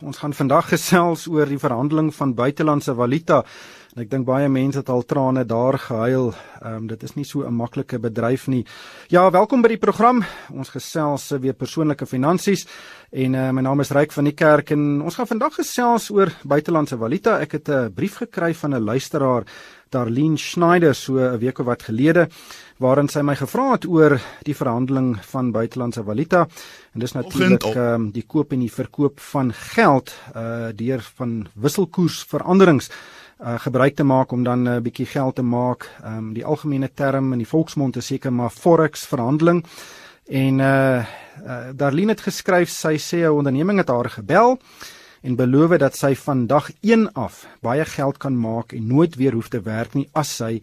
Ons gaan vandag gesels oor die verhandeling van buitelandse valuta. En ek dink baie mense het al trane daar gehuil. Ehm um, dit is nie so 'n maklike bedryf nie. Ja, welkom by die program. Ons gesels weer persoonlike finansies en uh, my naam is Ryk van die Kerk en ons gaan vandag gesels oor buitelandse valuta. Ek het 'n brief gekry van 'n luisteraar, Darlene Schneider, so 'n week of wat gelede waarin sy my gevra het oor die verhandeling van buitelandse valuta en dis natuurlik ehm um, die koop en die verkoop van geld uh deur van wisselkoersveranderings uh gebruik te maak om dan 'n uh, bietjie geld te maak. Ehm um, die algemene term in die volksmond is seker maar forex verhandeling. En uh, uh Darlene het geskryf sy sê 'n onderneming het haar gebel en beloof dat sy van dag 1 af baie geld kan maak en nooit weer hoef te werk nie as sy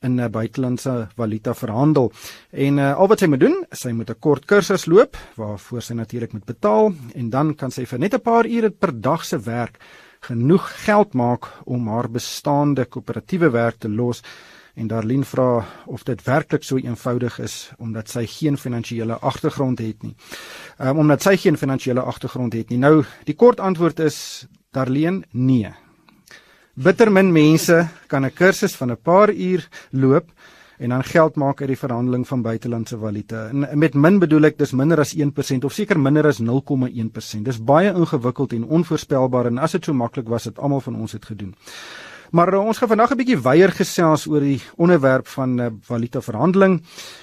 in 'n buitelandse valuta verhandel. En uh, al wat sy moet doen, sy moet 'n kort kursus loop waarvoor sy natuurlik moet betaal en dan kan sy vir net 'n paar ure per dag se werk genoeg geld maak om haar bestaande koöperatiewe werk te los. En Darlene vra of dit werklik so eenvoudig is omdat sy geen finansiële agtergrond het nie. Um, omdat sy geen finansiële agtergrond het nie. Nou, die kort antwoord is Darlene, nee. Bitter min mense kan 'n kursus van 'n paar uur loop en dan geld maak uit die verhandeling van buitelandse valuta. En met min bedoel ek dis minder as 1% of seker minder as 0,1%. Dis baie ingewikkeld en onvoorspelbaar en as dit so maklik was, het almal van ons dit gedoen. Maar uh, ons gaan vandag 'n bietjie weier gesels oor die onderwerp van uh, valuta verhandeling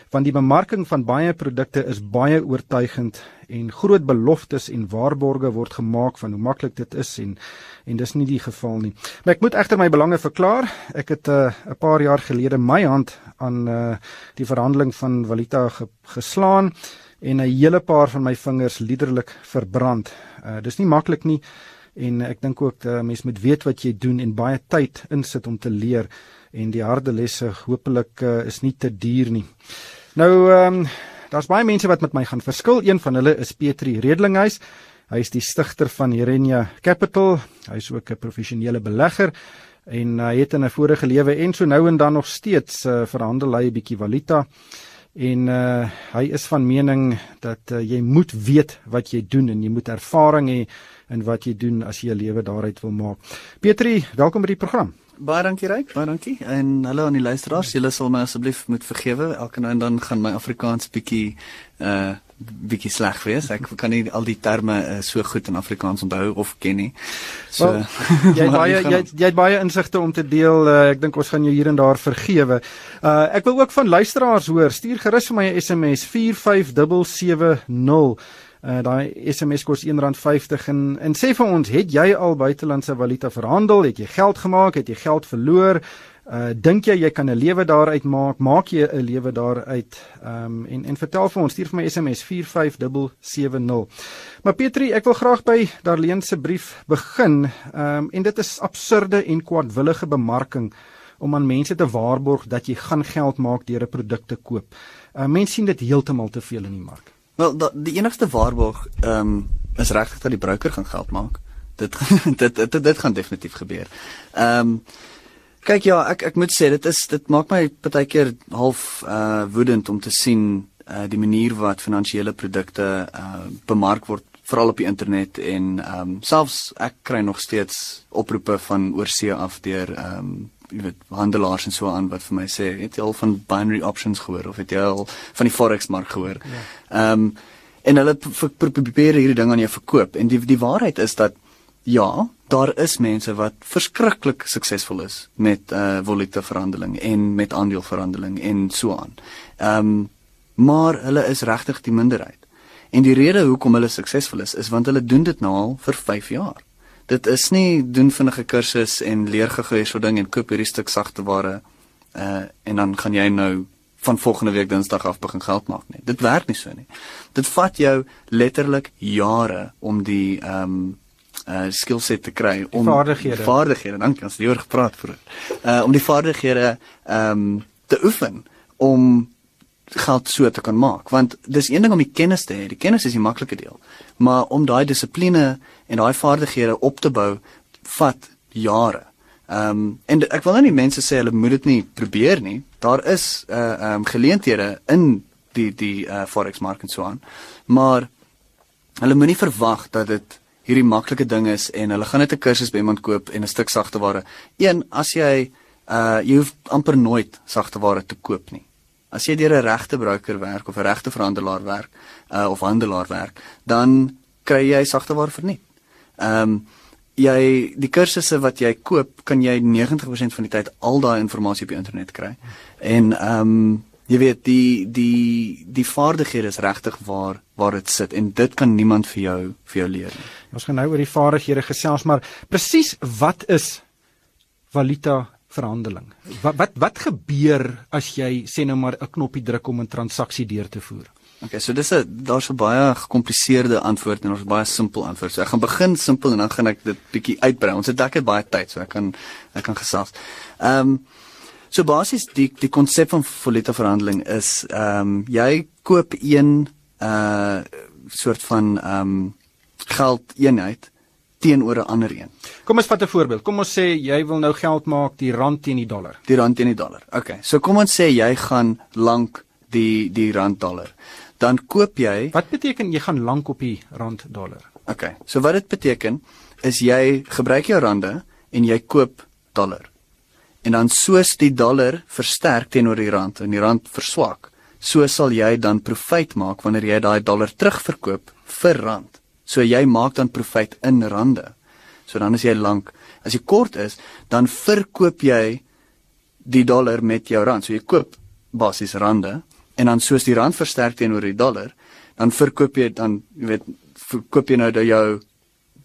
want die bemarking van baie produkte is baie oortuigend en groot beloftes en waarborge word gemaak van hoe maklik dit is en en dis nie die geval nie. Maar ek moet egter my belange verklaar. Ek het 'n uh, paar jaar gelede my hand aan uh, die verhandeling van valuta ge geslaan en 'n hele paar van my vingers liderlik verbrand. Uh, dis nie maklik nie en ek dink ook uh, mens moet weet wat jy doen en baie tyd insit om te leer en die harde lesse hopelik uh, is nie te duur nie. Nou ehm um, daar's baie mense wat met my gaan verskil. Een van hulle is Petri Redlinghuis. Hy is die stigter van Herenia Capital. Hy is ook 'n professionele belegger en hy het in 'n vorige lewe en so nou en dan nog steeds uh, verhandel hy 'n bietjie valuta en uh, hy is van mening dat uh, jy moet weet wat jy doen en jy moet ervaring hê in wat jy doen as jy 'n lewe daaruit wil maak. Petri, welkom by die program. Baie dankie Ryk, baie dankie. En hallo aan die luisteraars. Julle sal my asseblief moet vergewe. Elke nou en dan gaan my Afrikaans bietjie uh bietjie sleg wees. Ek kan nie al die terme uh, so goed in Afrikaans onthou of ken nie. So well, jy baie jy jy het baie insigte om te deel. Uh, ek dink ons gaan jou hier en daar vergewe. Uh ek wil ook van luisteraars hoor. Stuur gerus vir my 'n SMS 45770. Uh, daai SMS kos R1.50 en en sê vir ons, het jy al buitelandse valuta verhandel? Het jy geld gemaak? Het jy geld verloor? Uh dink jy jy kan 'n lewe daaruit maak? Maak jy 'n lewe daaruit? Ehm um, en en vertel vir ons, stuur vir my SMS 45770. Maar Petri, ek wil graag by Darlene se brief begin. Ehm um, en dit is absurde en kwaadwillige bemarking om aan mense te waarborg dat jy gaan geld maak deur 'n produk te koop. Uh mense sien dit heeltemal te veel in die mark. Wel, da, die enigste waarborg ehm um, is regtig dat die broker gaan geld maak. Dit dit dit, dit gaan definitief gebeur. Ehm um, kyk ja, ek ek moet sê dit is dit maak my baie keer half uh woedend om te sien uh die manier wat finansiële produkte uh bemark word veral op die internet en ehm um, selfs ek kry nog steeds oproepe van oorsee af deur ehm um, jy weet handelaars en so aan wat vir my sê het jy al van binary options gehoor of het jy al van die forex mark gehoor. Ja. Ehm ja. um, en hulle probeer hierdie ding aan jou verkoop en die die waarheid is dat ja, daar is mense wat verskriklik suksesvol is met uh valuta verhandeling en met aandeleverhandeling en so aan. Ehm um, maar hulle is regtig die minderheid. En die rede hoekom hulle suksesvol is is want hulle doen dit nou al vir 5 jaar dit is nie doen vinnige kursus en leer gou so ding en koop hierdie stuk sagte ware uh en dan gaan jy nou van volgende week Dinsdag af begin geld maak nie. Dit werk nie so nie. Dit vat jou letterlik jare om die ehm um, uh skillset te kry om die vaardighede. Vaardighede, dankie as jy oor gepraat vroeër. Uh om die vaardighede ehm um, te oefen om geld so te kan maak want dis een ding om die kennis te hê die kennis is die maklike deel maar om daai dissipline en daai vaardighede op te bou vat jare. Ehm um, en ek wil nou nie mense sê hulle moet dit nie probeer nie. Daar is uh ehm um, geleenthede in die die uh forex mark en so aan. Maar hulle moenie verwag dat dit hierdie maklike ding is en hulle gaan net 'n kursus by iemand koop en 'n stuk sagteware. Een, as jy uh jy hoef amper nooit sagteware te koop nie. As jy deur 'n regte broker werk of 'n regte verhandelaar werk uh of handelaar werk, dan kry jy sagteware verniet. Ehm um, jy die kursusse wat jy koop, kan jy 90% van die tyd al daai inligting op die internet kry. En ehm um, jy weet die die die vaardighede is regtig waar waar dit sit en dit kan niemand vir jou vir jou leer nie. Ons gaan nou oor die vaardighede gesels, maar presies wat is valuta verhandeling? Wat wat wat gebeur as jy sê nou maar 'n knoppie druk om 'n transaksie deur te voer? Okay, so dis 'n daar's 'n baie gecompliseerde antwoord en ons baie simpel antwoord. So ek gaan begin simpel en dan gaan ek dit bietjie uitbrei. Ons het dalk baie tyd, so ek kan ek kan gesels. Ehm um, So basies die die konsep van valuta verhandeling is ehm um, jy koop een uh soort van ehm um, geld eenheid teenoor 'n ander een. Kom ons vat 'n voorbeeld. Kom ons sê jy wil nou geld maak die rand teen die dollar. Die rand teen die dollar. Okay. So kom ons sê jy gaan lank die die rand dollar. Dan koop jy Wat beteken jy gaan lank op die rand dollar? Okay. So wat dit beteken is jy gebruik jou rande en jy koop dollar. En dan soos die dollar versterk teenoor die rand en die rand verswak, so sal jy dan profit maak wanneer jy daai dollar terugverkoop vir rand. So jy maak dan profit in rande. So dan as jy lank, as jy kort is, dan verkoop jy die dollar met jou rand. So jy koop basies rande en dan soos die rand versterk teenoor die dollar, dan verkoop jy dan jy weet verkoop jy nou jou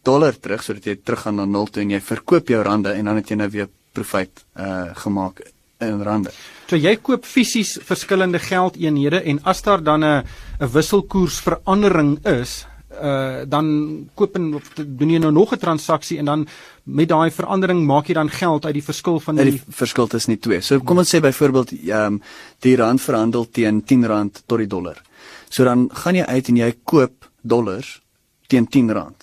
dollar terug sodat jy teruggaan na nul toe en jy verkoop jou rande en dan het jy nou weer profit uh gemaak in rande. So jy koop fisies verskillende geldeenhede en as daar dan 'n 'n wisselkoersverandering is, uh dan koop en doen jy nou nog 'n transaksie en dan met daai verandering maak jy dan geld uit die verskil van die, die verskil tussen die twee. So kom ons sê byvoorbeeld ehm um, die rand verhandel teen R10 tot die dollar. So dan gaan jy uit en jy koop dollars teen R10.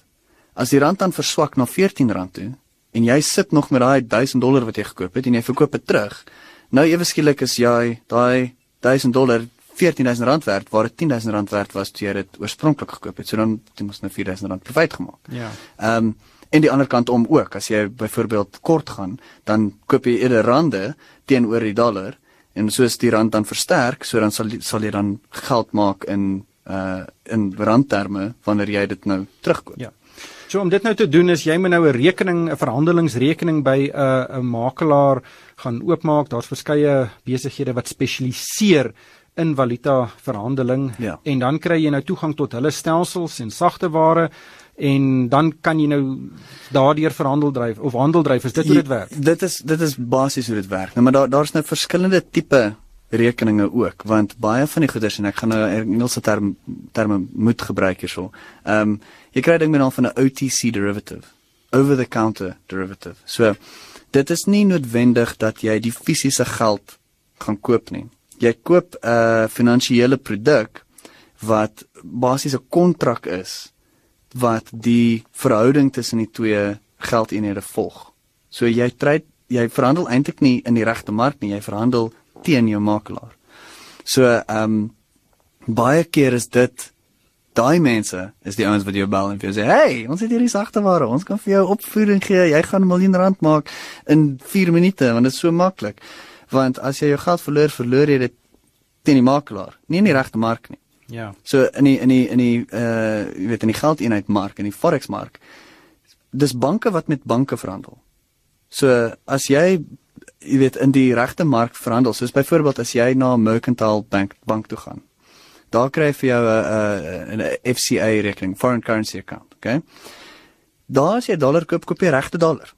As die rand dan verswak na R14 toe, en jy sit nog met daai 1000 dollar wat jy gekoop het en jy verkoop dit terug. Nou ewe skielik is jy daai 1000 dollar 14000 rand werd waar dit 10000 rand werd was toe jy dit oorspronklik gekoop het. So dan het jy mos nou 4000 rand profit gemaak. Ja. Ehm um, en die ander kant om ook as jy byvoorbeeld kort gaan, dan koop jy eerder rande teenoor die dollar en soos die rand dan versterk, so dan sal sal jy dan geld maak in uh in randterme wanneer jy dit nou terugkoop. Ja. So om dit nou te doen is jy moet nou 'n rekening, 'n verhandelingsrekening by 'n uh, 'n makelaar gaan oopmaak. Daar's verskeie besighede wat spesialiseer in valuta verhandeling ja. en dan kry jy nou toegang tot hulle stelsels en sagte ware en dan kan jy nou daardeur verhandel dryf of handel dryf. Is dit hoe dit werk? Dit is dit is basies hoe dit werk. Nou maar daar daar's nou verskillende tipe rekeninge ook want baie van die goederes en ek gaan nou Engelse term terme moet gebruik hierso. Ehm um, jy kry ding met naam van 'n OTC derivative, over the counter derivative. So dit is nie noodwendig dat jy die fisiese geld gaan koop nie. Jy koop 'n uh, finansiële produk wat basies 'n kontrak is wat die verhouding tussen die twee geldeenhede volg. So jy trade jy verhandel eintlik nie in die regte mark nie, jy verhandel teen jou makelaar. So ehm um, baie keer is dit daai mense is die ouens wat jou bel en vir jou sê, "Hey, ons het hierdie sagte ware, ons kan vir jou opvoering gee. Jy gaan 'n miljoen rand maak in 4 minute want dit is so maklik." Want as jy jou geld verloor, verloor jy dit teen die makelaar, nie in die regte mark nie. Ja. So in die in die in die uh jy weet in die geldeenheid mark, in die forex mark, dis banke wat met banke verhandel. So as jy jy weet in die regte mark verhandel. Soos byvoorbeeld as jy na 'n mercantile bank bank toe gaan. Daar kry jy vir jou 'n 'n FCA rekening, foreign currency account, okay? Daar as jy dollar koop, koop jy regte dollar.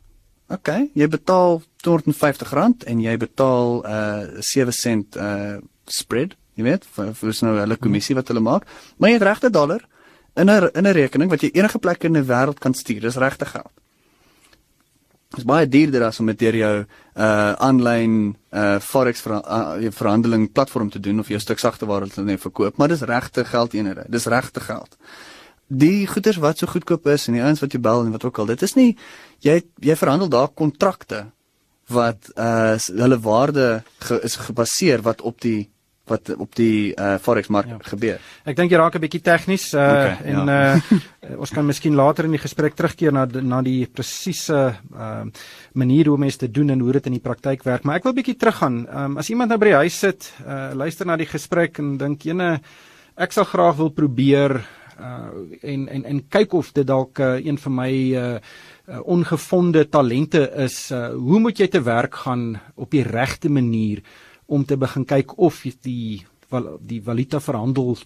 Okay, jy betaal R250 en jy betaal 'n uh, 7 sent uh spread, jy weet, vir vir so 'n nou hulle kommissie wat hulle maak. Maar jy het regte dollar in 'n in 'n rekening wat jy enige plek in die wêreld kan stuur. Dis regte geld. Dit is baie duurder as om met deur jou uh aanlyn uh forex ver, uh, verhandeling platform te doen of jou stuk sagteware te net verkoop, maar dis regte geld eenhede. Dis regte geld. Die goederes wat so goedkoop is en die ouens wat jy bel en wat ook al, dit is nie jy jy verhandel daar kontrakte wat uh hulle waarde ge, is gebaseer wat op die wat op die uh, forex mark ja. gebeur. Ek dink jy raak 'n bietjie tegnies uh, okay, en ja. uh, ons kan miskien later in die gesprek terugkeer na na die presiese uh, manier hoe mense dit doen en hoe dit in die praktyk werk, maar ek wil bietjie teruggaan. Um, as iemand nou by die huis sit, uh, luister na die gesprek en dink ene ek sal graag wil probeer uh, en en en kyk of dit dalk uh, een van my uh, uh, ongevonde talente is. Uh, hoe moet jy te werk gaan op die regte manier om te begin kyk of die wel die valuta verhandel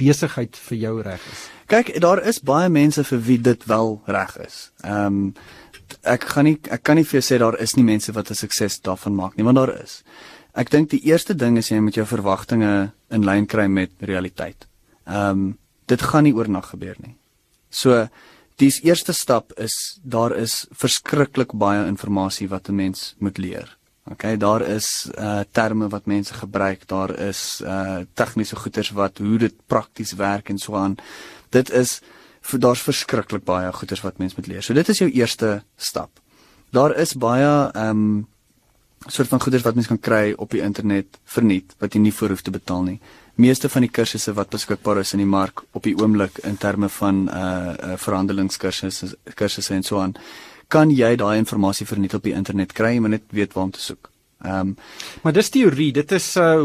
besigheid vir jou reg is. Kyk, daar is baie mense vir wie dit wel reg is. Ehm um, ek gaan nie ek kan nie vir jou sê daar is nie mense wat 'n sukses daarvan maak nie, want daar is. Ek dink die eerste ding is jy moet jou verwagtinge in lyn kry met realiteit. Ehm um, dit gaan nie oornag gebeur nie. So die eerste stap is daar is verskriklik baie inligting wat 'n mens moet leer. OK, daar is uh terme wat mense gebruik, daar is uh tegniese goeters wat hoe dit prakties werk en so aan. Dit is daar's verskriklik baie goeters wat mense moet leer. So dit is jou eerste stap. Daar is baie ehm um, soort van goeders wat mens kan kry op die internet verniet wat jy nie voor hoef te betaal nie. Meeste van die kursusse wat beskikbaar is in die mark op die oomblik in terme van uh, uh verhandelingskursusse kursusse en so aan, kan jy daai inligting verniet op die internet kry, maar net weet waar om te soek. Ehm um, maar dis teorie, dit is uh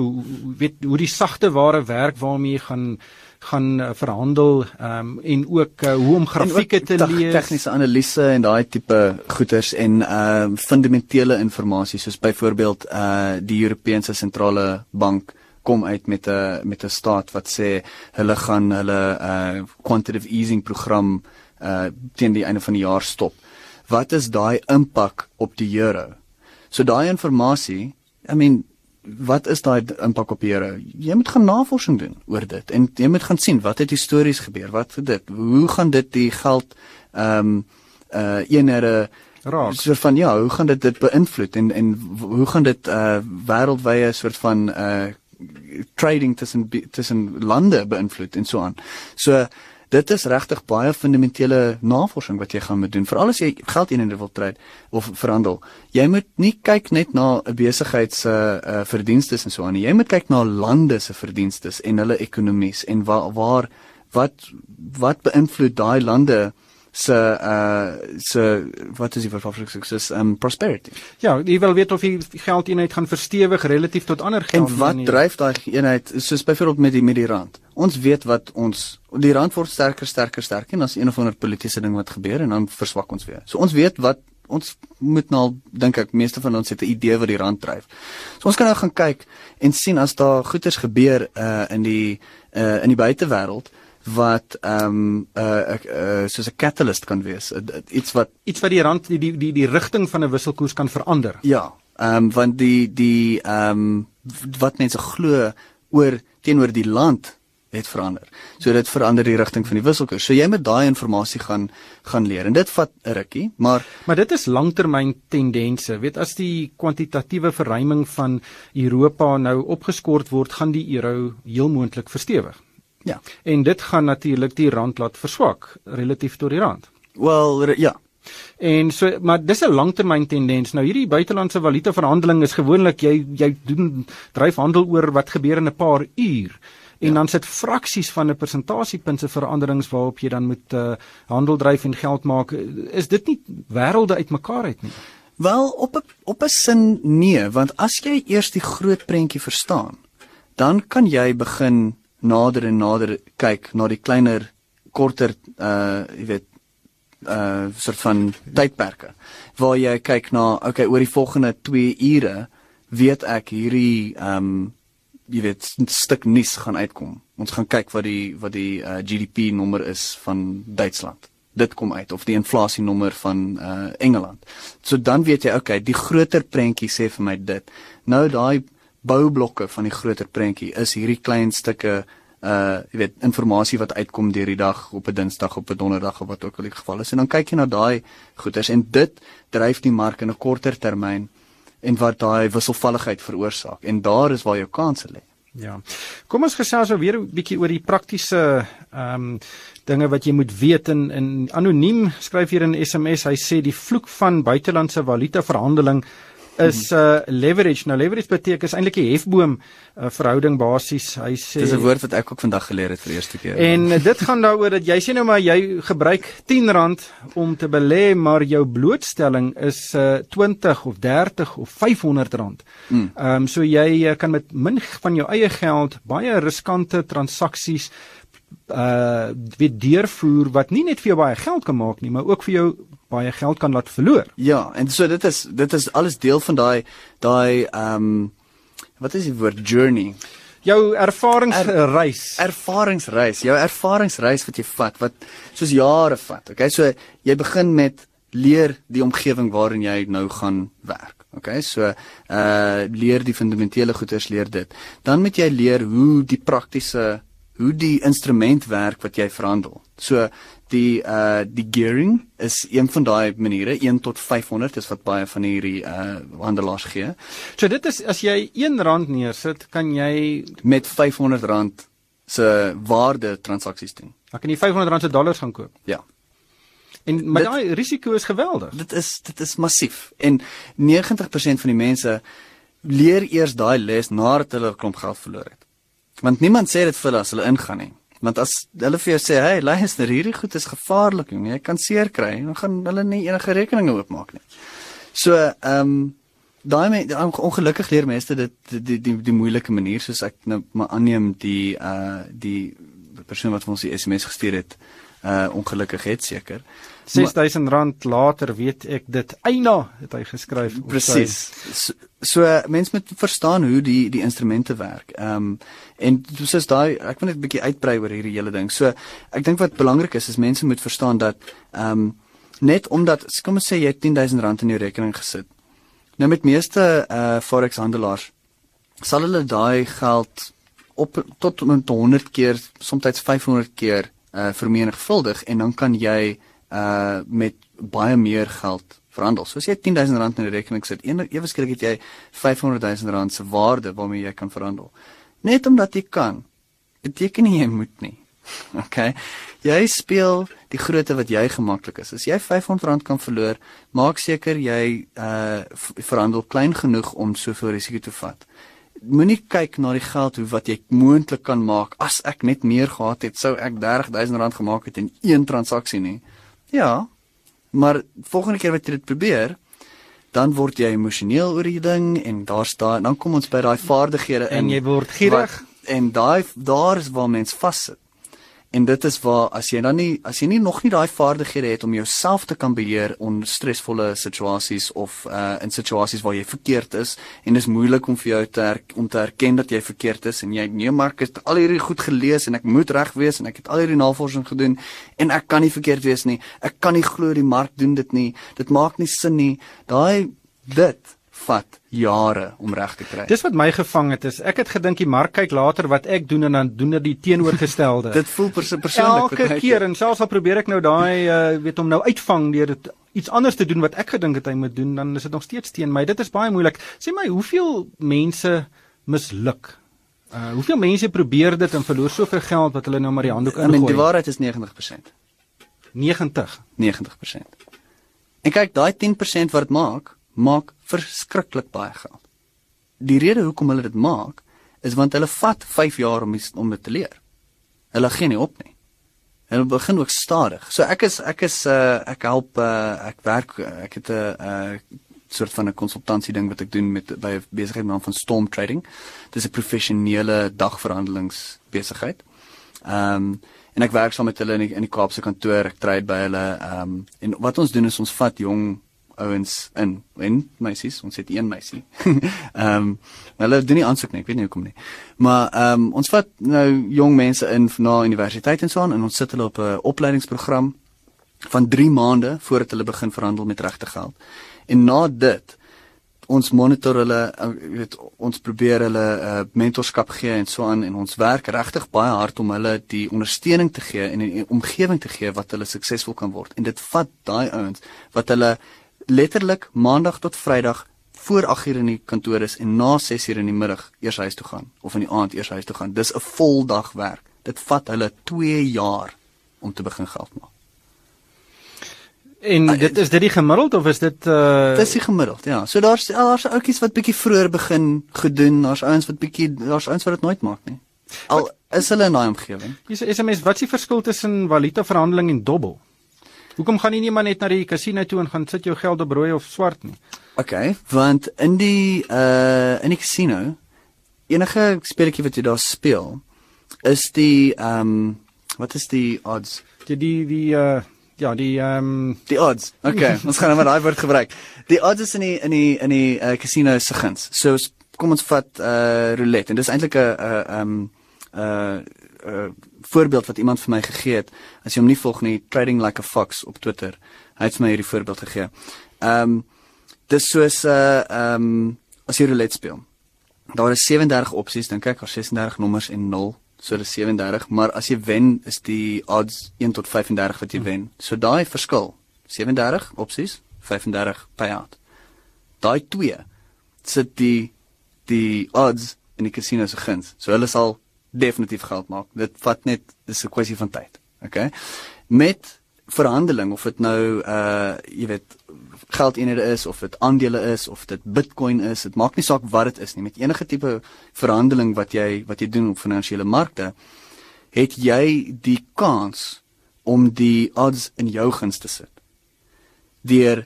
weet hoe die sagte ware werk waarmee jy gaan gaan uh, verhandel um, en ook uh, hoe om grafieke te lees tegniese analise en daai tipe goeters en ehm uh, fundamentele inligting soos byvoorbeeld uh die Europese sentrale bank kom uit met 'n met 'n staat wat sê hulle gaan hulle uh quantitative easing program uh teen die einde van die jaar stop. Wat is daai impak op die euro? So daai inligting, I mean wat is daai impak op jare? Jy moet gaan navorsing doen oor dit en jy moet gaan sien wat het histories gebeur? Wat vir dit? Hoe gaan dit die geld ehm um, uh eenere raak? So van ja, hoe gaan dit dit beïnvloed en en hoe gaan dit uh wêreldwye soort van uh trading tussen tussen lande beïnvloed en so aan. So dit is regtig baie fundamentele navorsing wat jy gaan moet doen veral as jy geld in wil trade of verhandel. Jy moet nie kyk net na 'n besigheid se uh, verdienste en so aan nie. Jy moet kyk na lande se verdienste en hulle ekonomies en waar waar wat wat beïnvloed daai lande se uh se wat is die vervaardiging sukses um prosperity. Ja, jy wil weet of die geldeenheid gaan verstewig relatief tot ander geld. En wat dryf daai eenheid soos byvoorbeeld met die met die rand? Ons weet wat ons die rand word sterker sterker sterker en as een of ander politieke ding wat gebeur en dan verswak ons weer. So ons weet wat ons moet nou dink ek meeste van ons het 'n idee wat die rand dryf. So ons kan nou gaan kyk en sien as daar goeders gebeur uh in die uh in die buitewêreld wat ehm um, uh, uh soos 'n catalyst kan wees. Uh, iets wat iets wat die rand die die die, die rigting van 'n wisselkoers kan verander. Ja. Ehm um, want die die ehm um, wat mense glo oor teenoor die land het verander. So dit verander die rigting van die wisselkoers. So jy moet daai inligting gaan gaan leer en dit vat 'n rukkie, maar maar dit is langtermyn tendense. Weet as die kwantitatiewe verruiming van Europa nou opgeskort word, gaan die euro heel moontlik verstewig. Ja. En dit gaan natuurlik die rand laat verswak relatief tot die rand. Wel ja. En so maar dis 'n langtermyn tendens. Nou hierdie buitelandse valuta verhandeling is gewoonlik jy jy doen dryf handel oor wat gebeur in 'n paar uur. En ja. dan sit fraksies van 'n persentasiepunte veranderings waarop jy dan moet uh, handel dryf en geld maak. Is dit nie wêrelde uitmekaar uit nie? Wel op 'n op 'n sin nee, want as jy eers die groot prentjie verstaan, dan kan jy begin nader en nader kyk na die kleiner korter uh jy weet uh soort van tydperke waar jy kyk na okay oor die volgende 2 ure weet ek hierdie um jy weet stuk nuus gaan uitkom. Ons gaan kyk wat die wat die uh, GDP nommer is van Duitsland. Dit kom uit of die inflasie nommer van uh Engeland. So dan weet jy okay die groter prentjie sê vir my dit. Nou daai boublokke van die groter prentjie is hierdie klein stukke uh jy weet inligting wat uitkom deur die dag op 'n Dinsdag op 'n Donderdag of wat ook al die geval is en dan kyk jy na daai goeders en dit dryf die mark in 'n korter termyn en wat daai wisselvalligheid veroorsaak en daar is waar jou kanse lê. Ja. Kom ons gesels nou weer 'n bietjie oor die praktiese ehm um, dinge wat jy moet weet in in anoniem skryf hier in SMS hy sê die vloek van buitelandse valuta verhandeling is uh leverage. Nou leverage beteken is eintlik 'n hefboom uh, verhouding basies. Hy sê Dis 'n woord wat ek ook vandag geleer het vir die eerste keer. En dit gaan daaroor dat jy sê nou maar jy gebruik R10 om te belê, maar jou blootstelling is uh 20 of 30 of R500. Ehm um, so jy uh, kan met min van jou eie geld baie riskante transaksies uh weer deurvoer wat nie net vir jou baie geld kan maak nie, maar ook vir jou baie geld kan laat verloor. Ja, en so dit is dit is alles deel van daai daai ehm um, wat is die woord journey? Jou ervaringsreis. Er, ervaringsreis, jou ervaringsreis wat jy vat wat soos jare vat. Okay, so jy begin met leer die omgewing waarin jy nou gaan werk. Okay, so uh leer die fundamentele goeders leer dit. Dan moet jy leer hoe die praktiese hoe die instrument werk wat jy verhandel. So die uh die gearing is een van daai maniere 1 tot 500 is wat baie van hierdie uh handelaars gee. So dit is as jy R1 neersit, kan jy met R500 se waarde transaksies doen. Dan kan jy R500 se dollars gaan koop. Ja. En maar daai risiko is geweldig. Dit is dit is massief en 90% van die mense leer eers daai les nadat hulle 'n klomp geld verloor het. Want niemand sê dit vir hulle as hulle ingaan nie. Want as hulle vir jou sê, "Hey, luister, hierdie goed is gevaarlik. Jy kan seer kry." Dan gaan hulle nie enige rekeninge oopmaak nie. So, ehm um, daai me, ongelukkig leer mense dit die die die, die moeilike manier soos ek nou maar aanneem die uh die persoon wat ons die SMS gestuur het, uh ongelukkig het seker. R6000 later weet ek dit eina het hy geskryf. Presies. So, so mense moet verstaan hoe die die instrumente werk. Ehm um, en soos daai ek wil net 'n bietjie uitbrei oor hierdie hele ding. So ek dink wat belangrik is is mense moet verstaan dat ehm um, net omdat kom ons sê jy het R10000 in jou rekening gesit. Nou met meeste uh forex handelaars sal hulle daai geld op tot met 100 keer, soms 500 keer uh vermenigvuldig en dan kan jy uh met baie meer geld verhandel. So as jy 10000 rand in die rekening sit, ewe skielik het jy 500000 rand se waarde waarmee jy kan verhandel. Net omdat jy kan, beteken nie jy moet nie. OK. Jy speel die grootte wat jy gemaklik is. As jy 500 rand kan verloor, maak seker jy uh verhandel klein genoeg om soveel risiko te vat. Moenie kyk na die geld hoe wat jy moontlik kan maak. As ek net meer gehad het, sou ek 30000 rand gemaak het in een transaksie nie. Ja. Maar volgende keer wat jy dit probeer, dan word jy emosioneel oor die ding en daar's daai dan kom ons by daai vaardighede in en jy word gierig en daai daar is waar mens vassit. En dit is waar as jy dan nie as jy nie nog nie daai vaardighede het om jouself te kan beheer onder stresvolle situasies of uh in situasies waar jy verkeerd is en dit is moeilik om vir jou te her, om te erken dat jy verkeerd is en jy nee maar ek het al hierdie goed gelees en ek moet reg wees en ek het al hierdie navorsing gedoen en ek kan nie verkeerd wees nie. Ek kan nie glo die mark doen dit nie. Dit maak nie sin nie. Daai dit vat jare om reg te kry. Dis wat my gevang het is ek het gedink die mark kyk later wat ek doen en dan doen dit die teenoorgestelde. dit voel pers persoonlik elke keer en selfs al probeer ek nou daai uh, weet om nou uitvang deur dit iets anders te doen wat ek gedink het hy moet doen dan is dit nog steeds teen my. Dit is baie moeilik. Sê my hoeveel mense misluk? Uh hoeveel mense probeer dit en verloor soveel geld wat hulle nou maar die handdoek ingooi? Die waarheid is 90%. 90. 90%. En kyk, daai 10% wat dit maak, maak verskriklik baie geld. Die rede hoekom hulle dit maak is want hulle vat 5 jaar om om dit te leer. Hulle gee nie op nie. Hulle begin ook stadig. So ek is ek is uh ek help uh ek werk ek het 'n uh soort van 'n konsultansie ding wat ek doen met by 'n besigheid naam van Storm Trading. Dit is 'n professionele dagverhandelings besigheid. Ehm um, en ek werk saam met hulle in die, in die Kaapse kantoor. Ek trade by hulle ehm um, en wat ons doen is ons vat jong ouens in en meisies ons het een meisie. Ehm um, hulle doen nie aansoek nie, ek weet nie hoekom nie. Maar ehm um, ons vat nou jong mense in na universiteit en so aan en ons sit hulle op 'n opleidingsprogram van 3 maande voordat hulle begin verhandel met regte geld. En na dit ons monitor hulle uh, weet ons probeer hulle uh, mentorskap gee en so aan en ons werk regtig baie hard om hulle die ondersteuning te gee en 'n omgewing te gee wat hulle suksesvol kan word. En dit vat daai ouens wat hulle letterlik maandag tot vrydag voor 8uur in die kantoor is en na 6uur in die middag eers huis toe gaan of in die aand eers huis toe gaan. Dis 'n voldag werk. Dit vat hulle 2 jaar om te begin geld maak. En uh, dit is dit die gemiddeld of is dit uh Dis die gemiddeld, ja. So daar's daar's ouppies wat bietjie vroeër begin gedoen, daar's ouens wat bietjie daar's ouens wat dit nooit maak nie. Al wat, is hulle in daai omgewing. Hier's 'n SMS, wat is die verskil tussen valuta verhandeling en dobbel? Hoekom gaan jy nie maar net na die casino toe en gaan sit jou geld op rooi of swart nie? OK, want in die uh in die casino enige speletjie wat jy daar speel is die ehm um, wat is die odds? Die die die uh ja, die ehm um... die odds. Okay, ons gaan nou maar daai woord gebruik. Die odds is in die in die in die uh, casino se guns. So kom ons vat uh roulette en dis eintlik 'n 'n ehm 'n 'n voorbeeld wat iemand vir my gegee het. As jy hom nie volg nie, Trading Like a Fox op Twitter. Hy het my hierdie voorbeeld gegee. Ehm um, dis soos 'n uh, ehm um, as jy roulette speel. Daar is 37 opsies, dink ek, of 36 nommers en 0 so dis 37, maar as jy wen is die odds 1 tot 35 wat jy wen. So daai verskil, 37 opsies, 35 payout. Daai twee sit die die odds in die casino se guns. So hulle sal definitief geld maak. Dit vat net dis 'n kwessie van tyd. Okay. Met verhandeling of dit nou uh jy weet geldeenhede is of dit aandele is of dit Bitcoin is, dit maak nie saak wat dit is nie. Met enige tipe verhandeling wat jy wat jy doen op finansiële markte, het jy die kans om die odds in jou guns te sit. Deur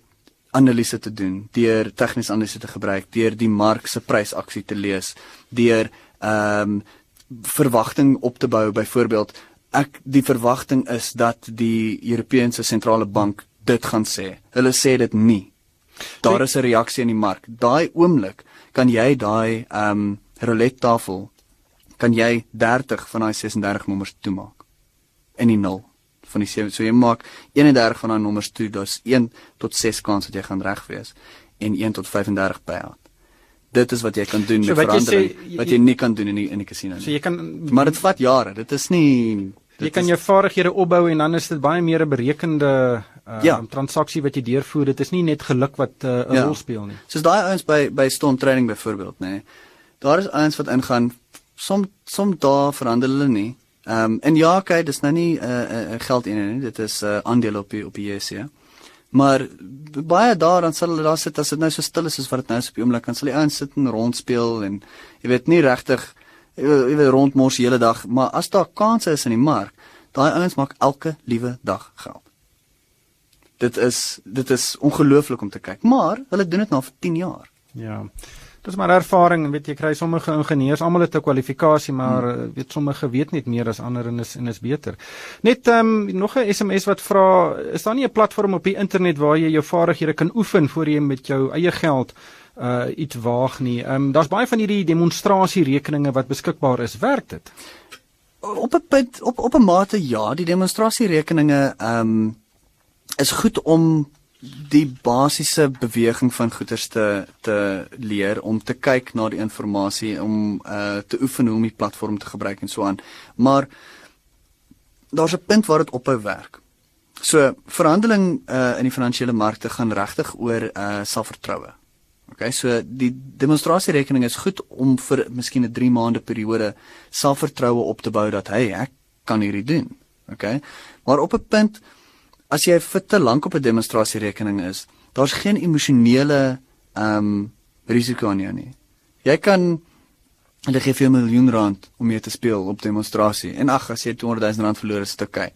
analise te doen, deur tegniese analise te gebruik, deur die mark se prysaksie te lees, deur ehm um, verwagting op te bou byvoorbeeld ek die verwagting is dat die Europese sentrale bank dit gaan sê. Hulle sê dit nie. Daar is 'n reaksie in die mark. Daai oomblik kan jy daai ehm um, roulette tafel kan jy 30 van daai 36 nommers toemaak in die 0 van die 7. So jy maak 31 van daai nommers toe, dis 1 tot 6 kans dat jy gaan reg wees en 1 tot 35 payout. Dit is wat jy kan doen so met verandering wat jy, wat jy nie kan doen in die, in die casino nie. So jy kan Maar dit vat jare. Dit is nie Jy kan jou vaardighede opbou en dan is dit baie meer 'n berekende uh, ja. transaksie wat jy deurvoer. Dit is nie net geluk wat uh, 'n ja. rol speel nie. Soos daai ouens by by Storm Training byvoorbeeld, nê. Nee. Daar is ouens wat ingaan som som daar verander hulle nie. Ehm um, en ja, okay, dis nou nie 'n uh, uh, geld in nie. Dit is 'n uh, aandeel op die op die JSE. Ja. Maar baie daar dan sal hulle daar sit as dit nou so stil is soos wat dit nou is op die oomblik, dan sal die ouens sit en rondspeel en jy weet nie regtig jy weet rondmors die hele dag, maar as daar kansse is in die mark, daai ouens maak elke liewe dag geld. Dit is dit is ongelooflik om te kyk, maar hulle doen dit nou vir 10 jaar. Ja. Dis maar ervaring, weet jy kry sommige ingenieurs almal het 'n kwalifikasie, maar hmm. Eh, weet sommige weet net meer as ander en is en is beter. Net ehm um, nog 'n SMS wat vra, is daar nie 'n platform op die internet waar jy jou vaardighede kan oefen voor jy met jou eie geld uh iets waag nie. Ehm um, daar's baie van hierdie demonstrasierekeninge wat beskikbaar is. Werk dit? Op 'n punt op op 'n mate ja, die demonstrasierekeninge ehm um, is goed om die basiese beweging van goederes te te leer om te kyk na die inligting om uh te oefen hoe om die platform te gebruik en so aan. Maar daar's 'n punt waar dit ophou werk. So verhandeling uh in die finansiële markte gaan regtig oor uh selfvertroue. Okay, so die demonstrasierekening is goed om vir miskien 'n 3 maande periode selfvertroue op te bou dat hey, ek kan hierdie doen. Okay? Maar op 'n punt as jy vir te lank op 'n demonstrasierekening is, daar's geen emosionele ehm um, risiko aan jou nie. Jy kan hulle gee vir 'n miljoen rand om mee te speel op demonstrasie en ag as jy 200 000 rand verloor is dit oukei. Okay.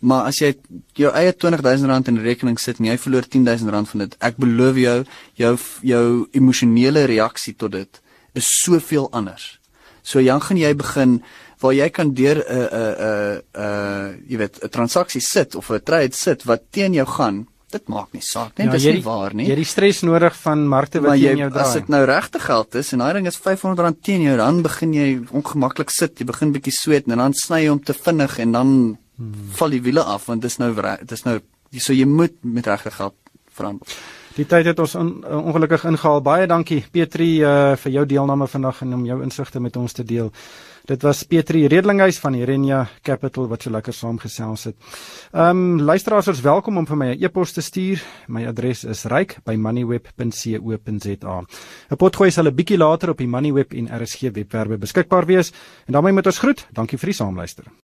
Maar as jy jou eie 20000 rand in rekening sit en jy verloor 10000 rand van dit, ek beloof jou, jou jou emosionele reaksie tot dit is soveel anders. So dan gaan jy begin waar jy kan deur 'n 'n 'n 'n jy weet 'n transaksie sit of 'n trade sit wat teen jou gaan. Dit maak nie saak nie, ja, dis nie waar nie. Jy het die stres nodig van markte wat teen jou draai. As dit nou regte geld is en daai ding is R500 teen jou, dan begin jy ongemaklik sit, jy begin bietjie sweet en dan sny jy hom te vinnig en dan hmm. val die wiele af want dit is nou dit is nou so jy moet met regte geld verhandel. Die tyd het ons on, ongelukkig ingehaal. Baie dankie Petri uh, vir jou deelname vandag en om jou insigte met ons te deel. Dit was Petri Redlinghuis van Irenia Capital wat so lekker saamgesels het. Ehm um, luisteraars is welkom om vir my 'n e-pos te stuur. My adres is ryk@moneyweb.co.za. 'n Potgooi sal 'n bietjie later op die Moneyweb en RSG webwerwe beskikbaar wees. En daarmee moet ons groet. Dankie vir die saamluister.